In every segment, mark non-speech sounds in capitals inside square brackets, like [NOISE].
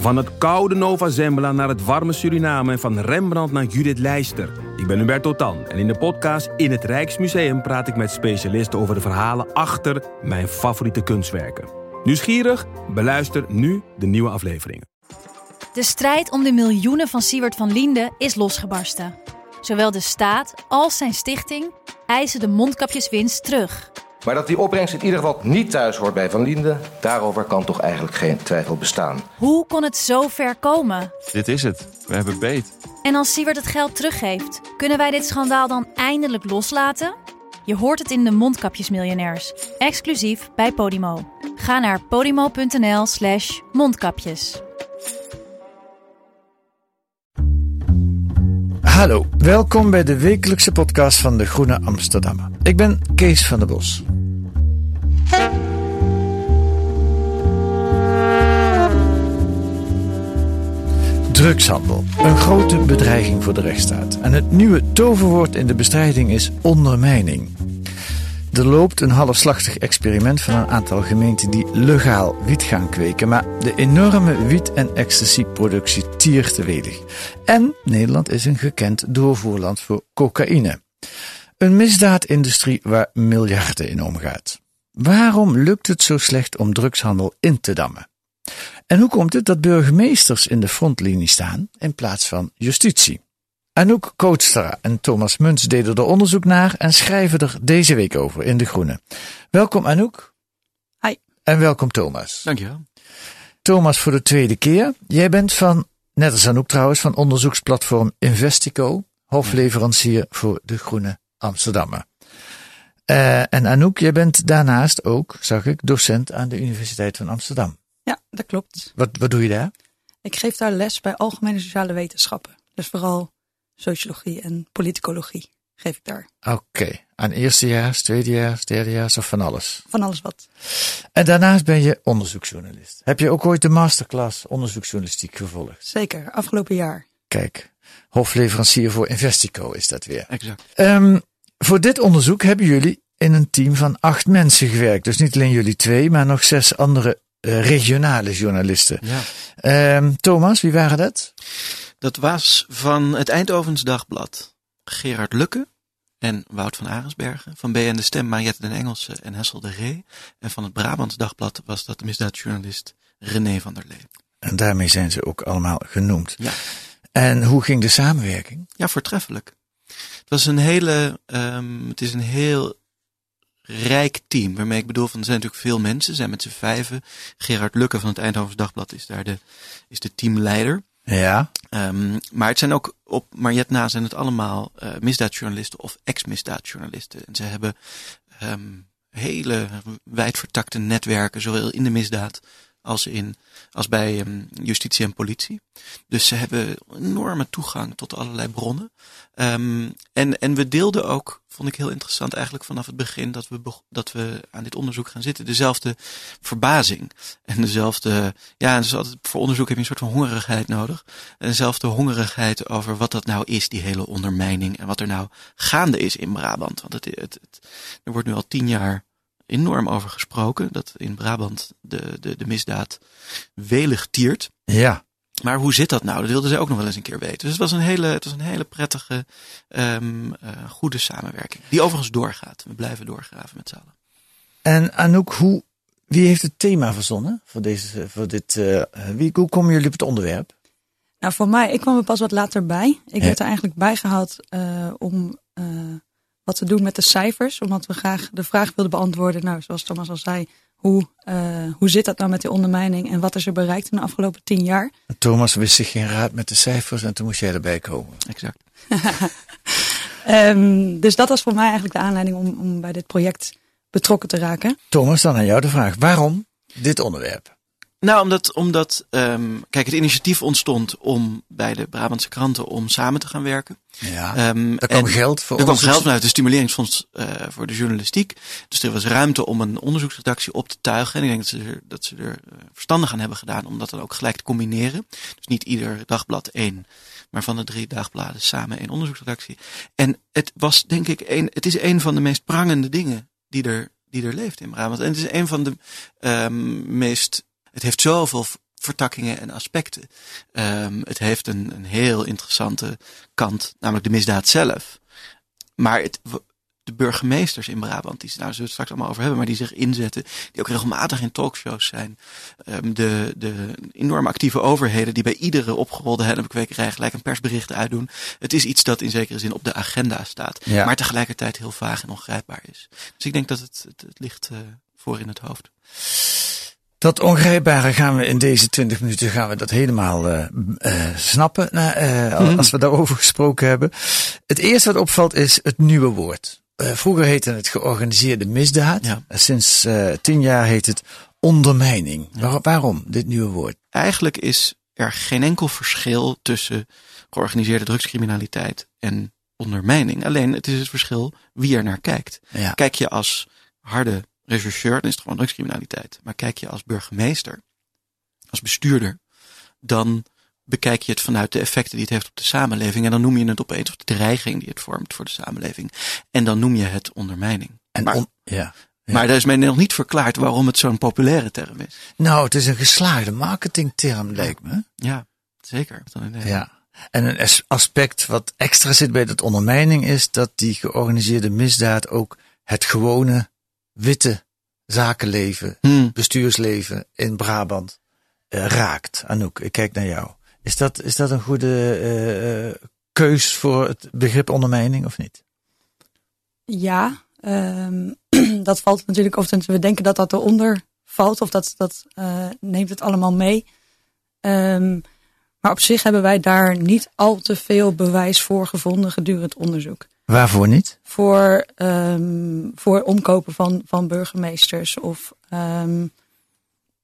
Van het koude Nova Zembla naar het warme Suriname en van Rembrandt naar Judith Leister. Ik ben Hubert Totan en in de podcast In het Rijksmuseum praat ik met specialisten over de verhalen achter mijn favoriete kunstwerken. Nieuwsgierig? Beluister nu de nieuwe afleveringen. De strijd om de miljoenen van Siewert van Liende is losgebarsten. Zowel de staat als zijn stichting eisen de mondkapjeswinst terug. Maar dat die opbrengst in ieder geval niet thuis hoort bij Van Linde, daarover kan toch eigenlijk geen twijfel bestaan. Hoe kon het zo ver komen? Dit is het. We hebben beet. En als Siewert het geld teruggeeft, kunnen wij dit schandaal dan eindelijk loslaten? Je hoort het in de Mondkapjesmiljonairs, exclusief bij Podimo. Ga naar podimo.nl/slash mondkapjes. Hallo, welkom bij de wekelijkse podcast van de Groene Amsterdammer. Ik ben Kees van der Bos. Drugshandel, een grote bedreiging voor de rechtsstaat. En het nieuwe toverwoord in de bestrijding is ondermijning. Er loopt een halfslachtig experiment van een aantal gemeenten die legaal wiet gaan kweken, maar de enorme wiet- en ecstasy-productie tiert te welig. En Nederland is een gekend doorvoerland voor cocaïne. Een misdaadindustrie waar miljarden in omgaat. Waarom lukt het zo slecht om drugshandel in te dammen? En hoe komt het dat burgemeesters in de frontlinie staan in plaats van justitie? Anouk Kootstra en Thomas Muns deden er onderzoek naar en schrijven er deze week over in De Groene. Welkom Anouk. Hi. En welkom Thomas. Dankjewel. Thomas voor de tweede keer. Jij bent van, net als Anouk trouwens, van onderzoeksplatform Investico, hofleverancier voor De Groene Amsterdammer. Uh, en Anouk, jij bent daarnaast ook, zag ik, docent aan de Universiteit van Amsterdam. Ja, dat klopt. Wat, wat doe je daar? Ik geef daar les bij algemene sociale wetenschappen. Dus vooral sociologie en politicologie geef ik daar. Oké, okay. aan eerstejaars, tweedejaars, derdejaars of van alles? Van alles wat. En daarnaast ben je onderzoeksjournalist. Heb je ook ooit de masterclass onderzoeksjournalistiek gevolgd? Zeker, afgelopen jaar. Kijk, hofleverancier voor Investico is dat weer. Exact. Um, voor dit onderzoek hebben jullie in een team van acht mensen gewerkt. Dus niet alleen jullie twee, maar nog zes andere regionale journalisten. Ja. Um, Thomas, wie waren dat? Dat was van het Eindhovens Dagblad Gerard Lukke en Wout van Arensbergen. Van BN De Stem Mariette den Engelse en Hessel de Ree. En van het Brabants Dagblad was dat de misdaadjournalist René van der Lee. En daarmee zijn ze ook allemaal genoemd. Ja. En hoe ging de samenwerking? Ja, voortreffelijk. Het was een hele, um, het is een heel rijk team. Waarmee ik bedoel, van er zijn natuurlijk veel mensen, zijn met z'n vijven. Gerard Lukke van het Eindhovens Dagblad is daar de, is de teamleider. Ja. Um, maar het zijn ook op Mariette na zijn het allemaal uh, misdaadjournalisten of ex-misdaadjournalisten. En ze hebben um, hele wijdvertakte netwerken, zowel in de misdaad als, in, als bij um, justitie en politie. Dus ze hebben enorme toegang tot allerlei bronnen. Um, en, en we deelden ook, vond ik heel interessant eigenlijk vanaf het begin dat we, dat we aan dit onderzoek gaan zitten, dezelfde verbazing. En dezelfde, ja, dus altijd, voor onderzoek heb je een soort van hongerigheid nodig. En dezelfde hongerigheid over wat dat nou is, die hele ondermijning. En wat er nou gaande is in Brabant. Want het, het, er wordt nu al tien jaar enorm over gesproken. Dat in Brabant de, de, de misdaad welig tiert. Ja. Maar hoe zit dat nou? Dat wilden ze ook nog wel eens een keer weten. Dus het was een hele, het was een hele prettige, um, uh, goede samenwerking. Die overigens doorgaat. We blijven doorgraven met z'n allen. En Anouk, hoe, wie heeft het thema verzonnen voor, deze, voor dit? Uh, wie, hoe komen jullie op het onderwerp? Nou, voor mij, ik kwam er pas wat later bij. Ik ja. werd er eigenlijk bijgehaald uh, om wat te doen met de cijfers. Omdat we graag de vraag wilden beantwoorden. Nou, zoals Thomas al zei, hoe, uh, hoe zit dat nou met die ondermijning en wat is er bereikt in de afgelopen tien jaar? Thomas wist zich geen raad met de cijfers en toen moest jij erbij komen. Exact. um, [LAUGHS] dus dat was voor mij eigenlijk de aanleiding om, om bij dit project betrokken te raken. Thomas, dan aan jou de vraag. Waarom dit onderwerp? Nou, omdat, omdat um, kijk, het initiatief ontstond om bij de Brabantse kranten om samen te gaan werken. Ja, um, daar kwam geld voor Er kwam geld vanuit het stimuleringsfonds uh, voor de journalistiek. Dus er was ruimte om een onderzoeksredactie op te tuigen. En ik denk dat ze er, dat ze er uh, verstandig aan hebben gedaan om dat dan ook gelijk te combineren. Dus niet ieder dagblad één, maar van de drie dagbladen samen één onderzoeksredactie. En het was denk ik een, het is een van de meest prangende dingen die er, die er leeft in Brabant. En het is een van de um, meest het heeft zoveel vertakkingen en aspecten. Um, het heeft een, een heel interessante kant, namelijk de misdaad zelf. Maar het, de burgemeesters in Brabant, die nou, zullen we het straks allemaal over hebben, maar die zich inzetten, die ook regelmatig in talkshows zijn. Um, de, de enorm actieve overheden die bij iedere opgerolde hennepkwekerij gelijk een persbericht uitdoen. Het is iets dat in zekere zin op de agenda staat, Ja. maar tegelijkertijd heel vaag en ongrijpbaar is. Dus ik denk dat het, het, het ligt uh, voor in het hoofd. Dat ongrijpbare gaan we in deze 20 minuten gaan we dat helemaal uh, uh, snappen. Uh, als mm. we daarover gesproken hebben. Het eerste wat opvalt is het nieuwe woord. Vroeger heette het georganiseerde misdaad. Ja. Sinds tien jaar heet het ondermijning. Ja. Waar, waarom dit nieuwe woord? Eigenlijk is er geen enkel verschil tussen georganiseerde drugscriminaliteit en ondermijning. Alleen het is het verschil wie er naar kijkt. Ja. Kijk je als harde rechercheur, dan is het gewoon drugscriminaliteit. Maar kijk je als burgemeester, als bestuurder, dan bekijk je het vanuit de effecten die het heeft op de samenleving. En dan noem je het opeens of de dreiging die het vormt voor de samenleving. En dan noem je het ondermijning. En maar, on, ja, ja. maar daar is mij nog niet verklaard waarom het zo'n populaire term is. Nou, het is een geslaagde marketingterm, lijkt me. Ja, zeker. Ja. En een aspect wat extra zit bij dat ondermijning is dat die georganiseerde misdaad ook het gewone witte zakenleven, hmm. bestuursleven in Brabant uh, raakt. Anouk, ik kijk naar jou. Is dat, is dat een goede uh, keus voor het begrip ondermijning of niet? Ja, um, [CLEARS THROAT] dat valt natuurlijk, of we denken dat dat eronder valt, of dat, dat uh, neemt het allemaal mee. Um, maar op zich hebben wij daar niet al te veel bewijs voor gevonden gedurende het onderzoek. Waarvoor niet? Voor, um, voor omkopen van, van burgemeesters of. Um,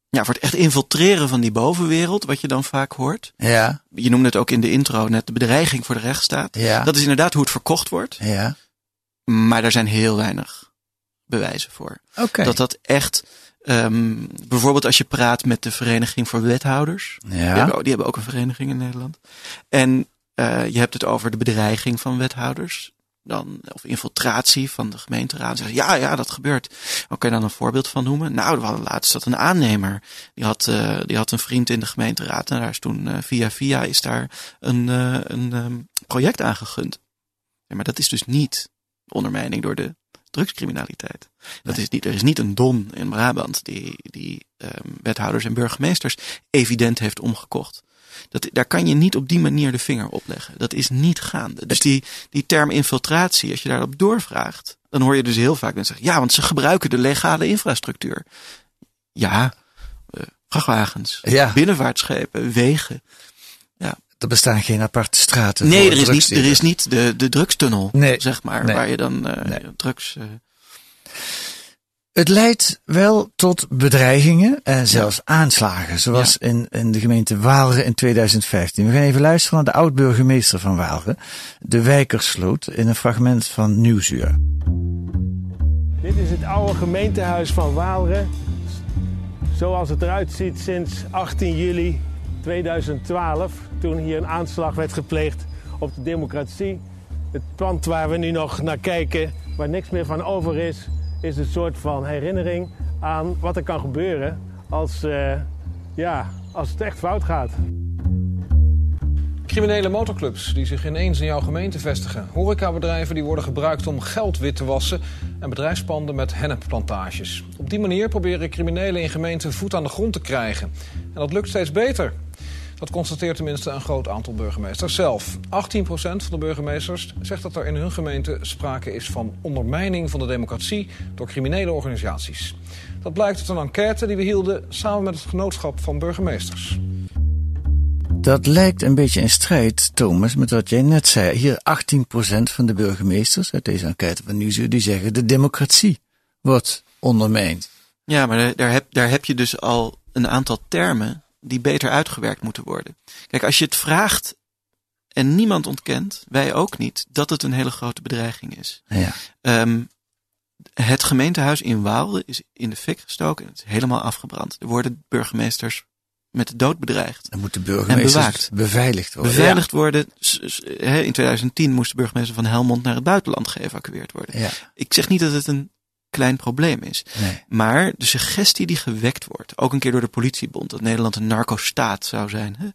ja, voor het echt infiltreren van die bovenwereld, wat je dan vaak hoort. Ja. Je noemde het ook in de intro net de bedreiging voor de rechtsstaat. Ja. Dat is inderdaad hoe het verkocht wordt. Ja. Maar daar zijn heel weinig bewijzen voor. Oké. Okay. Dat dat echt. Um, bijvoorbeeld als je praat met de Vereniging voor Wethouders. Ja. Die, hebben, die hebben ook een vereniging in Nederland. En uh, je hebt het over de bedreiging van wethouders. Dan, of infiltratie van de gemeenteraad. Zeggen, ja, ja, dat gebeurt. Wat kan je dan een voorbeeld van noemen? Nou, we hadden laatst dat een aannemer. Die had, uh, die had een vriend in de gemeenteraad. En daar is toen uh, via via is daar een, uh, een um, project aangegund. Ja, maar dat is dus niet ondermijning door de drugscriminaliteit. Dat is niet, er is niet een don in Brabant die, die um, wethouders en burgemeesters evident heeft omgekocht. Dat, daar kan je niet op die manier de vinger op leggen. Dat is niet gaande. Dus die, die term infiltratie, als je daarop doorvraagt, dan hoor je dus heel vaak mensen zeggen, ja, want ze gebruiken de legale infrastructuur. Ja, uh, vrachtwagens, Ja. binnenvaartschepen, wegen. Er bestaan geen aparte straten. Nee, er is, niet, er is niet de, de drugstunnel, Nee. zeg maar, Nee. waar je dan uh, Nee. drugs... Uh, Het leidt wel tot bedreigingen en zelfs aanslagen, zoals in, in de gemeente Waalre in 2015. We gaan even luisteren naar de oud-burgemeester van Waalre, de Wijkersloot, in een fragment van Nieuwsuur. Dit is het oude gemeentehuis van Waalre. Zoals het eruit ziet sinds 18 juli 2012, toen hier een aanslag werd gepleegd op de democratie. Het pand waar we nu nog naar kijken, waar niks meer van over is, is een soort van herinnering aan wat er kan gebeuren als, uh, ja, als het echt fout gaat. Criminele motorclubs die zich ineens in jouw gemeente vestigen. Horecabedrijven die worden gebruikt om geld wit te wassen. En bedrijfspanden met hennepplantages. Op die manier proberen criminelen in gemeenten voet aan de grond te krijgen. En dat lukt steeds beter. Dat constateert tenminste een groot aantal burgemeesters zelf. 18% van de burgemeesters zegt dat er in hun gemeente sprake is van ondermijning van de democratie door criminele organisaties. Dat blijkt uit een enquête die we hielden samen met het genootschap van burgemeesters. Dat lijkt een beetje in strijd, Thomas, met wat jij net zei. Hier 18% van de burgemeesters uit deze enquête van Nieuwsuur, die zeggen de democratie wordt ondermijnd. Ja, maar daar heb, daar heb je dus al een aantal termen die beter uitgewerkt moeten worden. Kijk, als je het vraagt en niemand ontkent, wij ook niet, dat het een hele grote bedreiging is. Ja. Um, het gemeentehuis in Waalde is in de fik gestoken en het is helemaal afgebrand. Er worden burgemeesters met de dood bedreigd. Dan moeten En burgemeesters bewaakt. beveiligd worden. Beveiligd In 2010 moest de burgemeester van Helmond naar het buitenland geëvacueerd worden. Ja. Ik zeg niet dat het een klein probleem is. Nee. Maar de suggestie die gewekt wordt, ook een keer door de politiebond, dat Nederland een narco-staat zou zijn. Hè?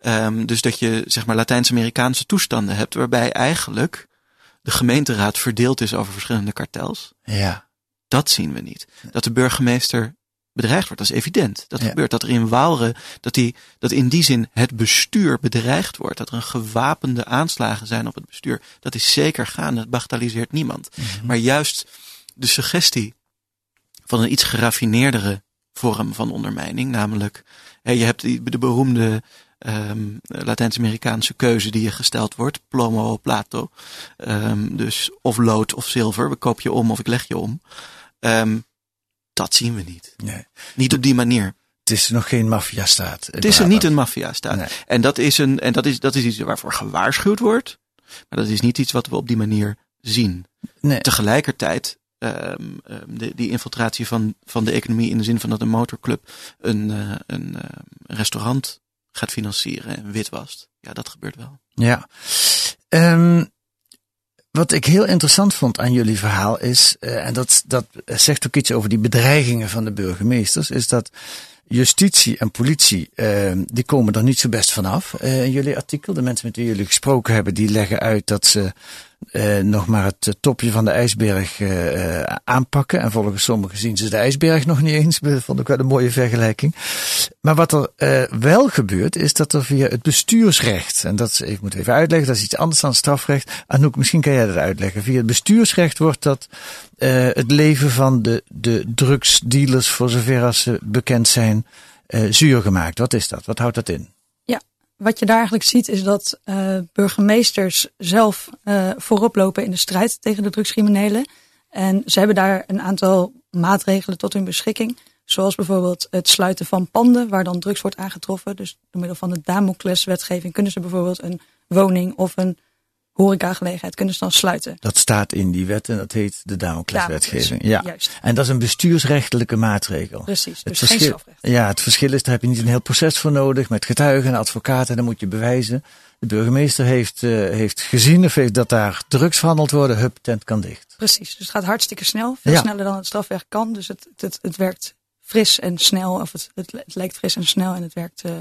Ehm, dus dat je zeg maar Latijns-Amerikaanse toestanden hebt, waarbij eigenlijk de gemeenteraad verdeeld is over verschillende kartels. Ja. Dat zien we niet. Dat de burgemeester bedreigd wordt, dat is evident. Dat Ja. gebeurt. Dat er in Waalre, dat, die, dat in die zin het bestuur bedreigd wordt. Dat er een gewapende aanslagen zijn op het bestuur. Dat is zeker gaande. Dat bagatelliseert niemand. Maar juist de suggestie van een iets geraffineerdere vorm van ondermijning. Namelijk, je hebt die, de beroemde ehm, Latijns-Amerikaanse keuze die je gesteld wordt. Plomo plato. Ehm, dus of lood of zilver. We koop je om of ik leg je om. Ehm, dat zien we niet. Nee. Niet op die manier. Het is nog geen maffiastaat. Het is er niet een maffiastaat. Nee. En, dat is, een, en dat, is, dat is iets waarvoor gewaarschuwd wordt. Maar dat is niet iets wat we op die manier zien. Nee. Tegelijkertijd, ehm, ehm, die infiltratie van, van de economie in de zin van dat een motorclub een, eh, een ehm, restaurant gaat financieren en witwast. Ja, dat gebeurt wel. Ja. Ehm, wat ik heel interessant vond aan jullie verhaal is, eh, en dat, dat zegt ook iets over die bedreigingen van de burgemeesters, is dat justitie en politie, ehm, die komen er niet zo best vanaf. eh in jullie artikel, de mensen met wie jullie gesproken hebben, die leggen uit dat ze eh, nog maar het eh, topje van de ijsberg eh, eh, aanpakken. En volgens sommigen zien ze de ijsberg nog niet eens. [LAUGHS] Dat vond ik wel een mooie vergelijking. Maar wat er wel gebeurt, is dat er via het bestuursrecht, en dat ik moet even uitleggen, dat is iets anders dan strafrecht. Anouk, misschien kan jij dat uitleggen. Via het bestuursrecht wordt dat eh, het leven van de, de drugsdealers, voor zover als ze bekend zijn, eh, zuur gemaakt. Wat is dat? Wat houdt dat in? Wat je daar eigenlijk ziet is dat eh, burgemeesters zelf voorop lopen in de strijd tegen de drugscriminelen. En ze hebben daar een aantal maatregelen tot hun beschikking. Zoals bijvoorbeeld het sluiten van panden waar dan drugs wordt aangetroffen. Dus door middel van de Damocles-wetgeving kunnen ze bijvoorbeeld een woning of een horecagelegenheid kunnen ze dan sluiten. Dat staat in die wet en dat heet de Damocles-wetgeving. Damocles, Ja. juist. En dat is een bestuursrechtelijke maatregel. Precies, Het dus geen verschil, strafrecht. ja, het verschil is, daar heb je niet een heel proces voor nodig met getuigen en advocaten. Dan moet je bewijzen. De burgemeester heeft, eh, heeft gezien of heeft dat daar drugs verhandeld worden. Hup, tent kan dicht. Precies, dus het gaat hartstikke snel. Veel Ja. sneller dan het strafrecht kan. Dus het, het, het werkt fris en snel. Of het, het, het lijkt fris en snel en het werkt, eh,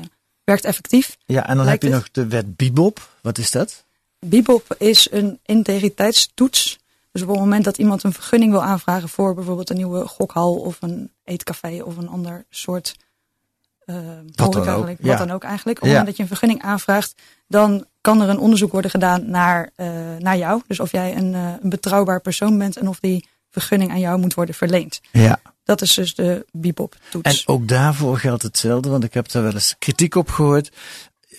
werkt effectief. Ja, en dan Lijkt heb je het? nog de wet Bibop. Wat is dat? Bibop is een integriteitstoets. Dus op het moment dat iemand een vergunning wil aanvragen voor bijvoorbeeld een nieuwe gokhal of een eetcafé of een ander soort eh dan horeca ook, ja. wat dan ook eigenlijk. Op het Ja. moment dat je een vergunning aanvraagt, dan kan er een onderzoek worden gedaan naar, eh, naar jou. Dus of jij een, eh, een betrouwbaar persoon bent en of die vergunning aan jou moet worden verleend. Ja. Dat is dus de Bibop-toets. En ook daarvoor geldt hetzelfde, want ik heb daar wel eens kritiek op gehoord.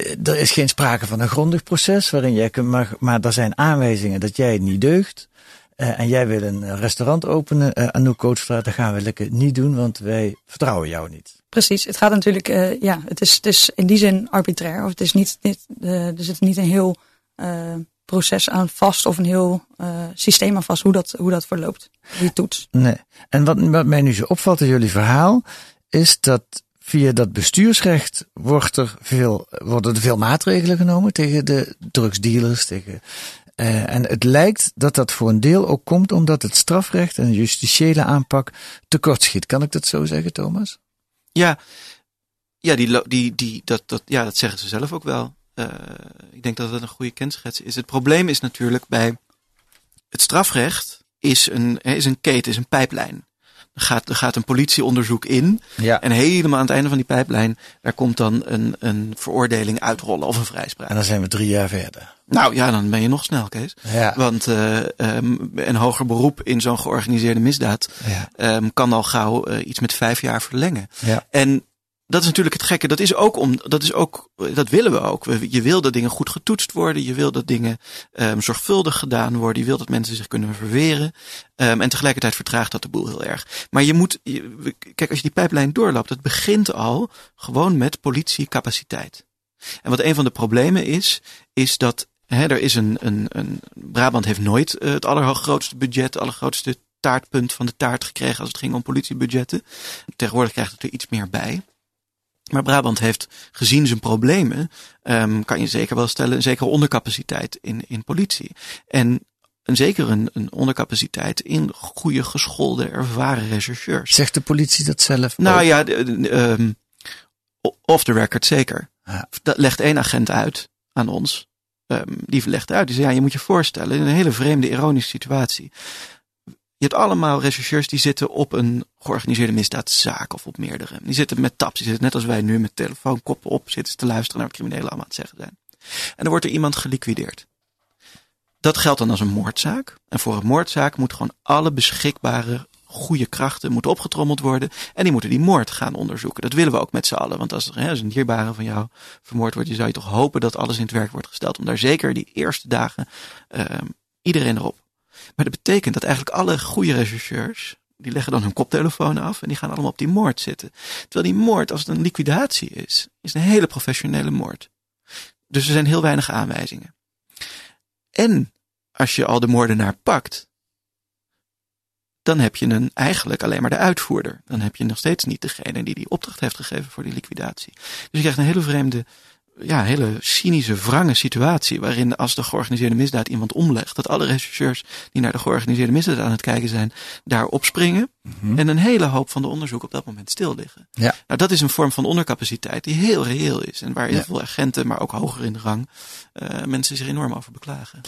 Eh, Er is geen sprake van een grondig proces waarin jij kunt, maar, maar er zijn aanwijzingen dat jij het niet deugt. Eh, en jij wil een eh, restaurant openen, uh, Anouk Kootstra, dat gaan we lekker niet doen, want wij vertrouwen jou niet. Precies, het gaat natuurlijk, eh, ja, het is, het is in die zin arbitrair. Of het is niet, niet eh, er zit niet een heel eh, proces aan vast of een heel eh, systeem aan vast hoe dat, hoe dat verloopt, die toets. Nee. En wat, wat mij nu zo opvalt in jullie verhaal, is dat via dat bestuursrecht wordt er veel, worden er veel maatregelen genomen tegen de drugsdealers. Tegen, uh, en het lijkt dat dat voor een deel ook komt omdat het strafrecht en de justitiële aanpak tekortschiet. Kan ik dat zo zeggen, Thomas? Ja, ja, die, die, die, dat, dat, ja dat zeggen ze zelf ook wel. Uh, ik denk dat dat een goede kenschets is. Het probleem is natuurlijk bij het strafrecht is een, is een keten, is een pijplijn. Gaat, er gaat een politieonderzoek in. Ja. En helemaal aan het einde van die pijplijn, daar komt dan een, een veroordeling uitrollen of een vrijspraak. En dan zijn we drie jaar verder. Nou ja, dan ben je nog snel, Kees. Ja. Want uh, um, een hoger beroep in zo'n georganiseerde misdaad ja. um, kan al gauw uh, iets met vijf jaar verlengen. Ja. En dat is natuurlijk het gekke. Dat is ook om, dat is ook, dat willen we ook. Je wil dat dingen goed getoetst worden. Je wil dat dingen um, zorgvuldig gedaan worden. Je wil dat mensen zich kunnen verweren. Um, en tegelijkertijd vertraagt dat de boel heel erg. Maar je moet, je, kijk, als je die pijplijn doorloopt, het begint al gewoon met politiecapaciteit. En wat een van de problemen is, is dat hè, er is een, een, een, Brabant heeft nooit uh, het allergrootste budget, het allergrootste taartpunt van de taart gekregen als het ging om politiebudgetten. Tegenwoordig krijgt het er iets meer bij. Maar Brabant heeft gezien zijn problemen, um, kan je zeker wel stellen, een zekere ondercapaciteit in, in politie. En een, zeker een, een ondercapaciteit in goede, geschoolde, ervaren rechercheurs. Zegt de politie dat zelf? Nou ook? ja, de, de, um, off the record zeker. Ja. Dat legt één agent uit aan ons. Um, die legt uit. Die zei, ja, je moet je voorstellen, in een hele vreemde, ironische situatie. Je hebt allemaal rechercheurs die zitten op een georganiseerde misdaadzaak of op meerdere. Die zitten met taps, die zitten net als wij nu met telefoonkoppen op, zitten te luisteren naar wat criminelen allemaal aan het zeggen zijn. En dan wordt er iemand geliquideerd. Dat geldt dan als een moordzaak. En voor een moordzaak moet gewoon alle beschikbare goede krachten moeten opgetrommeld worden. En die moeten die moord gaan onderzoeken. Dat willen we ook met z'n allen. Want als er hè, als een dierbare van jou vermoord wordt, je zou je toch hopen dat alles in het werk wordt gesteld. Om daar zeker die eerste dagen uh, iedereen erop. Maar dat betekent dat eigenlijk alle goede rechercheurs, die leggen dan hun koptelefoon af en die gaan allemaal op die moord zitten. Terwijl die moord, als het een liquidatie is, is een hele professionele moord. Dus er zijn heel weinig aanwijzingen. En als je al de moordenaar pakt, dan heb je een, eigenlijk alleen maar de uitvoerder. Dan heb je nog steeds niet degene die die opdracht heeft gegeven voor die liquidatie. Dus je krijgt een hele vreemde, ja, hele cynische, wrange situatie. Waarin als de georganiseerde misdaad iemand omlegt, dat alle rechercheurs die naar de georganiseerde misdaad aan het kijken zijn, daar opspringen. Mhm. En een hele hoop van de onderzoek op dat moment stil liggen. Ja. Nou, dat is een vorm van ondercapaciteit die heel reëel is. En waar heel Ja. veel agenten, maar ook hoger in de rang, uh, mensen zich enorm over beklagen.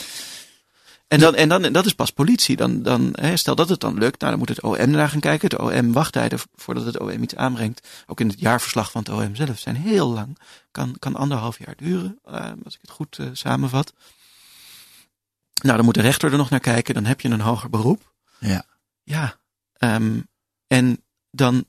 En dan, en dan, dat is pas politie. Dan, dan, hè, stel dat het dan lukt, nou, dan moet het OM naar gaan kijken. Het OM wachttijden voordat het OM iets aanbrengt. Ook in het jaarverslag van het OM zelf zijn heel lang. Kan, kan anderhalf jaar duren, uh, als ik het goed uh, samenvat. Nou, dan moet de rechter er nog naar kijken. Dan heb je een hoger beroep. Ja. Ja. Um, en dan,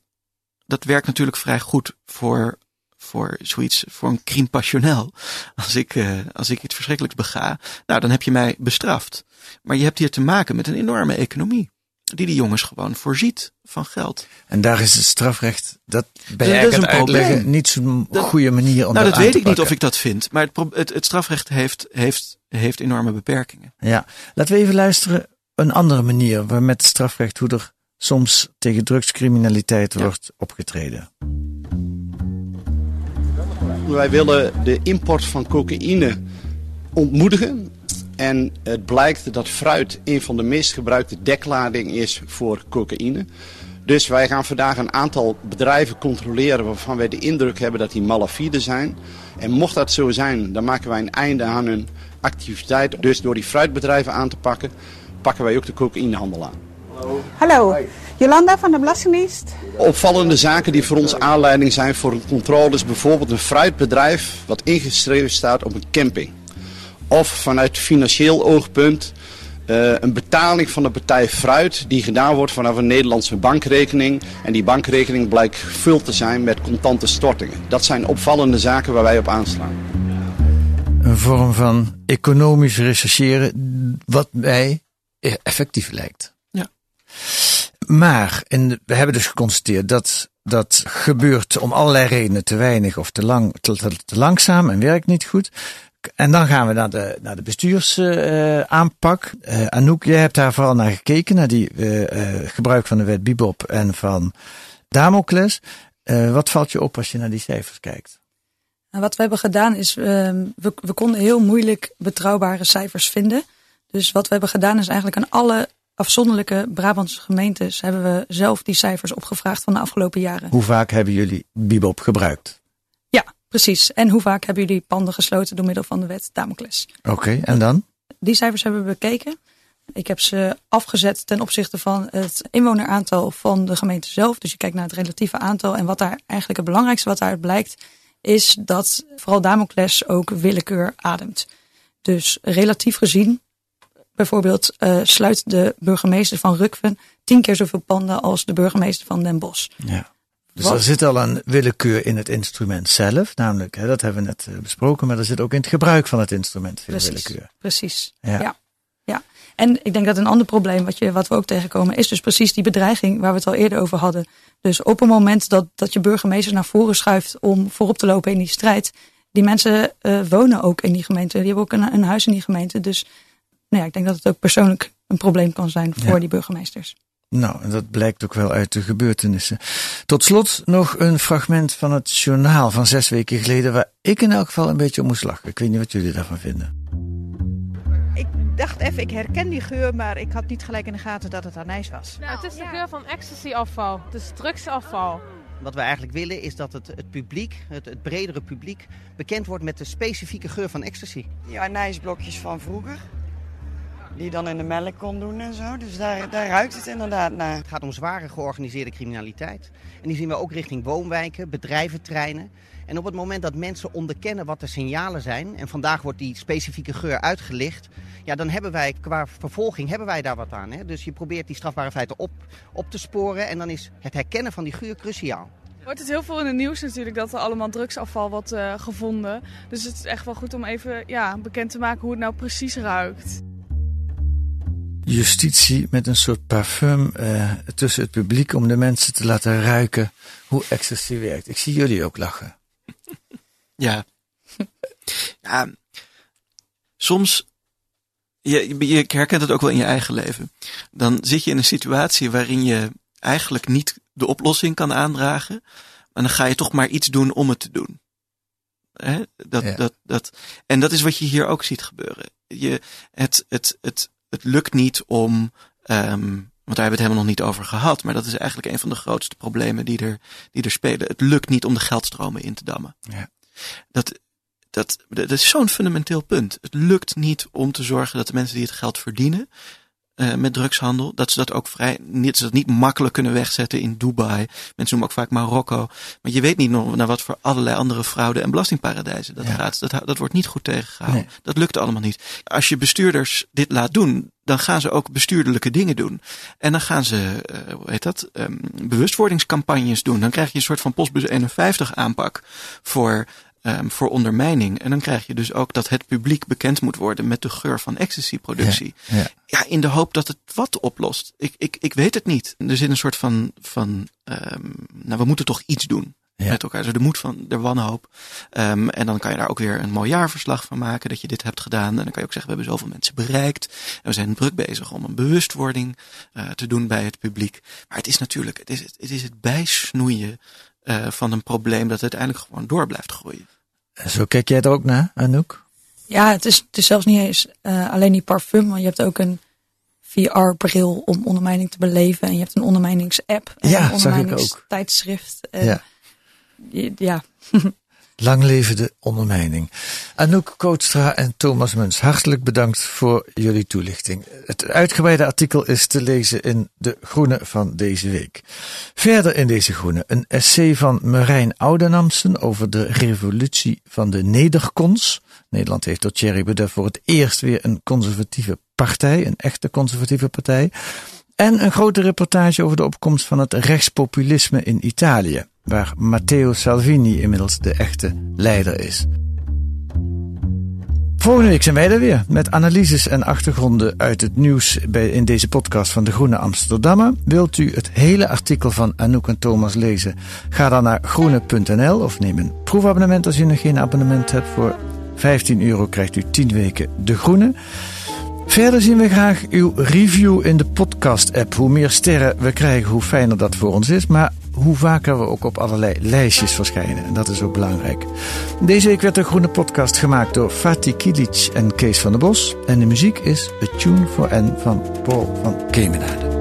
dat werkt natuurlijk vrij goed voor, voor zoiets, voor een crime passionnel. Als ik, uh, als ik iets verschrikkelijks bega, nou, dan heb je mij bestraft. Maar je hebt hier te maken met een enorme economie. Die die jongens gewoon voorziet van geld. En daar is het strafrecht, dat dat je is een uitleggen, probleem. niet zo'n goede manier om nou, dat dat aan weet ik niet of ik dat vind. Maar het, het, het strafrecht heeft, heeft, heeft enorme beperkingen. Ja, laten we even luisteren. Een andere manier waar met het strafrecht, hoe er soms tegen drugscriminaliteit ja. wordt opgetreden. Wij willen de import van cocaïne ontmoedigen. En het blijkt dat fruit een van de meest gebruikte dekladingen is voor cocaïne. Dus wij gaan vandaag een aantal bedrijven controleren waarvan wij de indruk hebben dat die malafide zijn. En mocht dat zo zijn, dan maken wij een einde aan hun activiteit. Dus door die fruitbedrijven aan te pakken, pakken wij ook de cocaïnehandel aan. Hallo, Jolanda van de Belastingdienst. Opvallende zaken die voor ons aanleiding zijn voor een controle is bijvoorbeeld een fruitbedrijf wat ingeschreven staat op een camping. Of vanuit financieel oogpunt uh, een betaling van de partij fruit die gedaan wordt vanaf een Nederlandse bankrekening. En die bankrekening blijkt gevuld te zijn met contante stortingen. Dat zijn opvallende zaken waar wij op aanslaan. Een vorm van economisch rechercheren wat mij effectief lijkt. Ja. Maar in, we hebben dus geconstateerd dat dat gebeurt om allerlei redenen te weinig of te, lang, te, te, langzaam en werkt niet goed. En dan gaan we naar de, naar de bestuursaanpak. Uh, uh, Anouk, jij hebt daar vooral naar gekeken, naar die uh, gebruik van de wet Bibop en van Damocles. wat valt je op als je naar die cijfers kijkt? Nou, wat we hebben gedaan is, we, we konden heel moeilijk betrouwbare cijfers vinden. Dus wat we hebben gedaan is eigenlijk aan alle afzonderlijke Brabantse gemeentes hebben we zelf die cijfers opgevraagd van de afgelopen jaren. Hoe vaak hebben jullie Bibop gebruikt? Ja, precies. En hoe vaak hebben jullie panden gesloten door middel van de wet Damocles? Oké, okay, en dan? Die cijfers hebben we bekeken. Ik heb ze afgezet ten opzichte van het inwoneraantal van de gemeente zelf. Dus je kijkt naar het relatieve aantal. En wat daar eigenlijk het belangrijkste wat daaruit blijkt, is dat vooral Damocles ook willekeur ademt. Dus relatief gezien, bijvoorbeeld uh, sluit de burgemeester van Rukven tien keer zoveel panden als de burgemeester van Den Bosch. Ja. Dus Wat? er zit al een willekeur in het instrument zelf, namelijk, hè, dat hebben we net besproken, maar er zit ook in het gebruik van het instrument veel precies, willekeur. Precies, ja. ja. ja. En ik denk dat een ander probleem wat, je, wat we ook tegenkomen, is dus precies die bedreiging waar we het al eerder over hadden. Dus op een moment dat, dat je burgemeesters naar voren schuift om voorop te lopen in die strijd, die mensen uh, wonen ook in die gemeente, die hebben ook een, een huis in die gemeente. Dus nou ja, ik denk dat het ook persoonlijk een probleem kan zijn voor ja. die burgemeesters. Nou, en dat blijkt ook wel uit de gebeurtenissen. Tot slot nog een fragment van het journaal van zes weken geleden, waar ik in elk geval een beetje om moest lachen. Ik weet niet wat jullie daarvan vinden. Ik dacht even, ik herken die geur, maar ik had niet gelijk in de gaten dat het anijs was. Nou, het is de geur van ecstasy-afval. Het is drugsafval. Wat we eigenlijk willen is dat het, het publiek, het, het bredere publiek, bekend wordt met de specifieke geur van ecstasy. Die anijsblokjes van vroeger. Die dan in de melk kon doen en zo. Dus daar, daar ruikt het inderdaad naar. Het gaat om zware georganiseerde criminaliteit. En die zien we ook richting woonwijken, bedrijventreinen. En op het moment dat mensen onderkennen wat de signalen zijn... en vandaag wordt die specifieke geur uitgelicht... ja, dan hebben wij qua vervolging hebben wij daar wat aan. Hè? Dus je probeert die strafbare feiten op, op te sporen... en dan is het herkennen van die geur cruciaal. Wordt het heel veel in het nieuws natuurlijk dat er allemaal drugsafval wordt uh, gevonden. Dus het is echt wel goed om even ja, bekend te maken hoe het nou precies ruikt. Justitie met een soort parfum uh, tussen het publiek om de mensen te laten ruiken hoe ecstasy werkt. Ik zie jullie ook lachen. Ja. [LAUGHS] ja. Soms, je, je herkent het ook wel in je eigen leven. Dan zit je in een situatie waarin je eigenlijk niet de oplossing kan aandragen. Maar dan ga je toch maar iets doen om het te doen. Hè? Dat, ja. dat, dat, en dat is wat je hier ook ziet gebeuren. Je, het, het, het, het lukt niet om, um, want daar hebben we het helemaal nog niet over gehad, maar dat is eigenlijk een van de grootste problemen die er, die er spelen. Het lukt niet om de geldstromen in te dammen. Ja. Dat, dat, dat is zo'n fundamenteel punt. Het lukt niet om te zorgen dat de mensen die het geld verdienen, uh, met drugshandel. Dat ze dat ook vrij, niet, ze dat niet makkelijk kunnen wegzetten in Dubai. Mensen noemen ook vaak Marokko. Maar je weet niet nog naar wat voor allerlei andere fraude en belastingparadijzen dat ja. gaat. Dat, dat wordt niet goed tegengehouden. Nee. Dat lukt allemaal niet. Als je bestuurders dit laat doen, dan gaan ze ook bestuurlijke dingen doen. En dan gaan ze, uh, hoe heet dat, um, bewustwordingscampagnes doen. Dan krijg je een soort van postbus 51 aanpak voor um, voor ondermijning. En dan krijg je dus ook dat het publiek bekend moet worden met de geur van ecstasy-productie. Ja, ja. ja, in de hoop dat het wat oplost. Ik, ik, ik weet het niet. Er zit een soort van, van um, nou, we moeten toch iets doen. Ja. Met elkaar. Dus de moed van de wanhoop. Um, en dan kan je daar ook weer een mooi jaarverslag van maken dat je dit hebt gedaan. En dan kan je ook zeggen, we hebben zoveel mensen bereikt. En we zijn druk bezig om een bewustwording uh, te doen bij het publiek. Maar het is natuurlijk, het is het, het, is het bijsnoeien uh, van een probleem dat uiteindelijk gewoon door blijft groeien. Zo kijk jij er ook naar, Anouk? Ja, het is, het is zelfs niet eens uh, alleen die parfum, want je hebt ook een VR-bril om ondermijning te beleven. En je hebt een ondermijnings-app en ja, een ondermijningstijdschrift. Uh, ja. ja. [LAUGHS] Lang leven de ondermijning. Anouk Kootstra en Thomas Muns, hartelijk bedankt voor jullie toelichting. Het uitgebreide artikel is te lezen in De Groene van deze week. Verder in deze Groene een essay van Marijn Oudenamsen over de revolutie van de nederkons. Nederland heeft door Thierry Baudet voor het eerst weer een conservatieve partij, een echte conservatieve partij. En een grote reportage over de opkomst van het rechtspopulisme in Italië waar Matteo Salvini inmiddels de echte leider is. Volgende week zijn wij er weer met analyses en achtergronden uit het nieuws bij, in deze podcast van De Groene Amsterdammer. Wilt u het hele artikel van Anouk en Thomas lezen? Ga dan naar groene.nl of neem een proefabonnement als u nog geen abonnement hebt. Voor 15 euro krijgt u 10 weken De Groene. Verder zien we graag uw review in de podcast-app. Hoe meer sterren we krijgen, hoe fijner dat voor ons is. Maar hoe vaker we ook op allerlei lijstjes verschijnen. En dat is ook belangrijk. Deze week werd de Groene Podcast gemaakt door Fatih Kilic en Kees van der Bos. En de muziek is A Tune for N van Paul van Kemenade.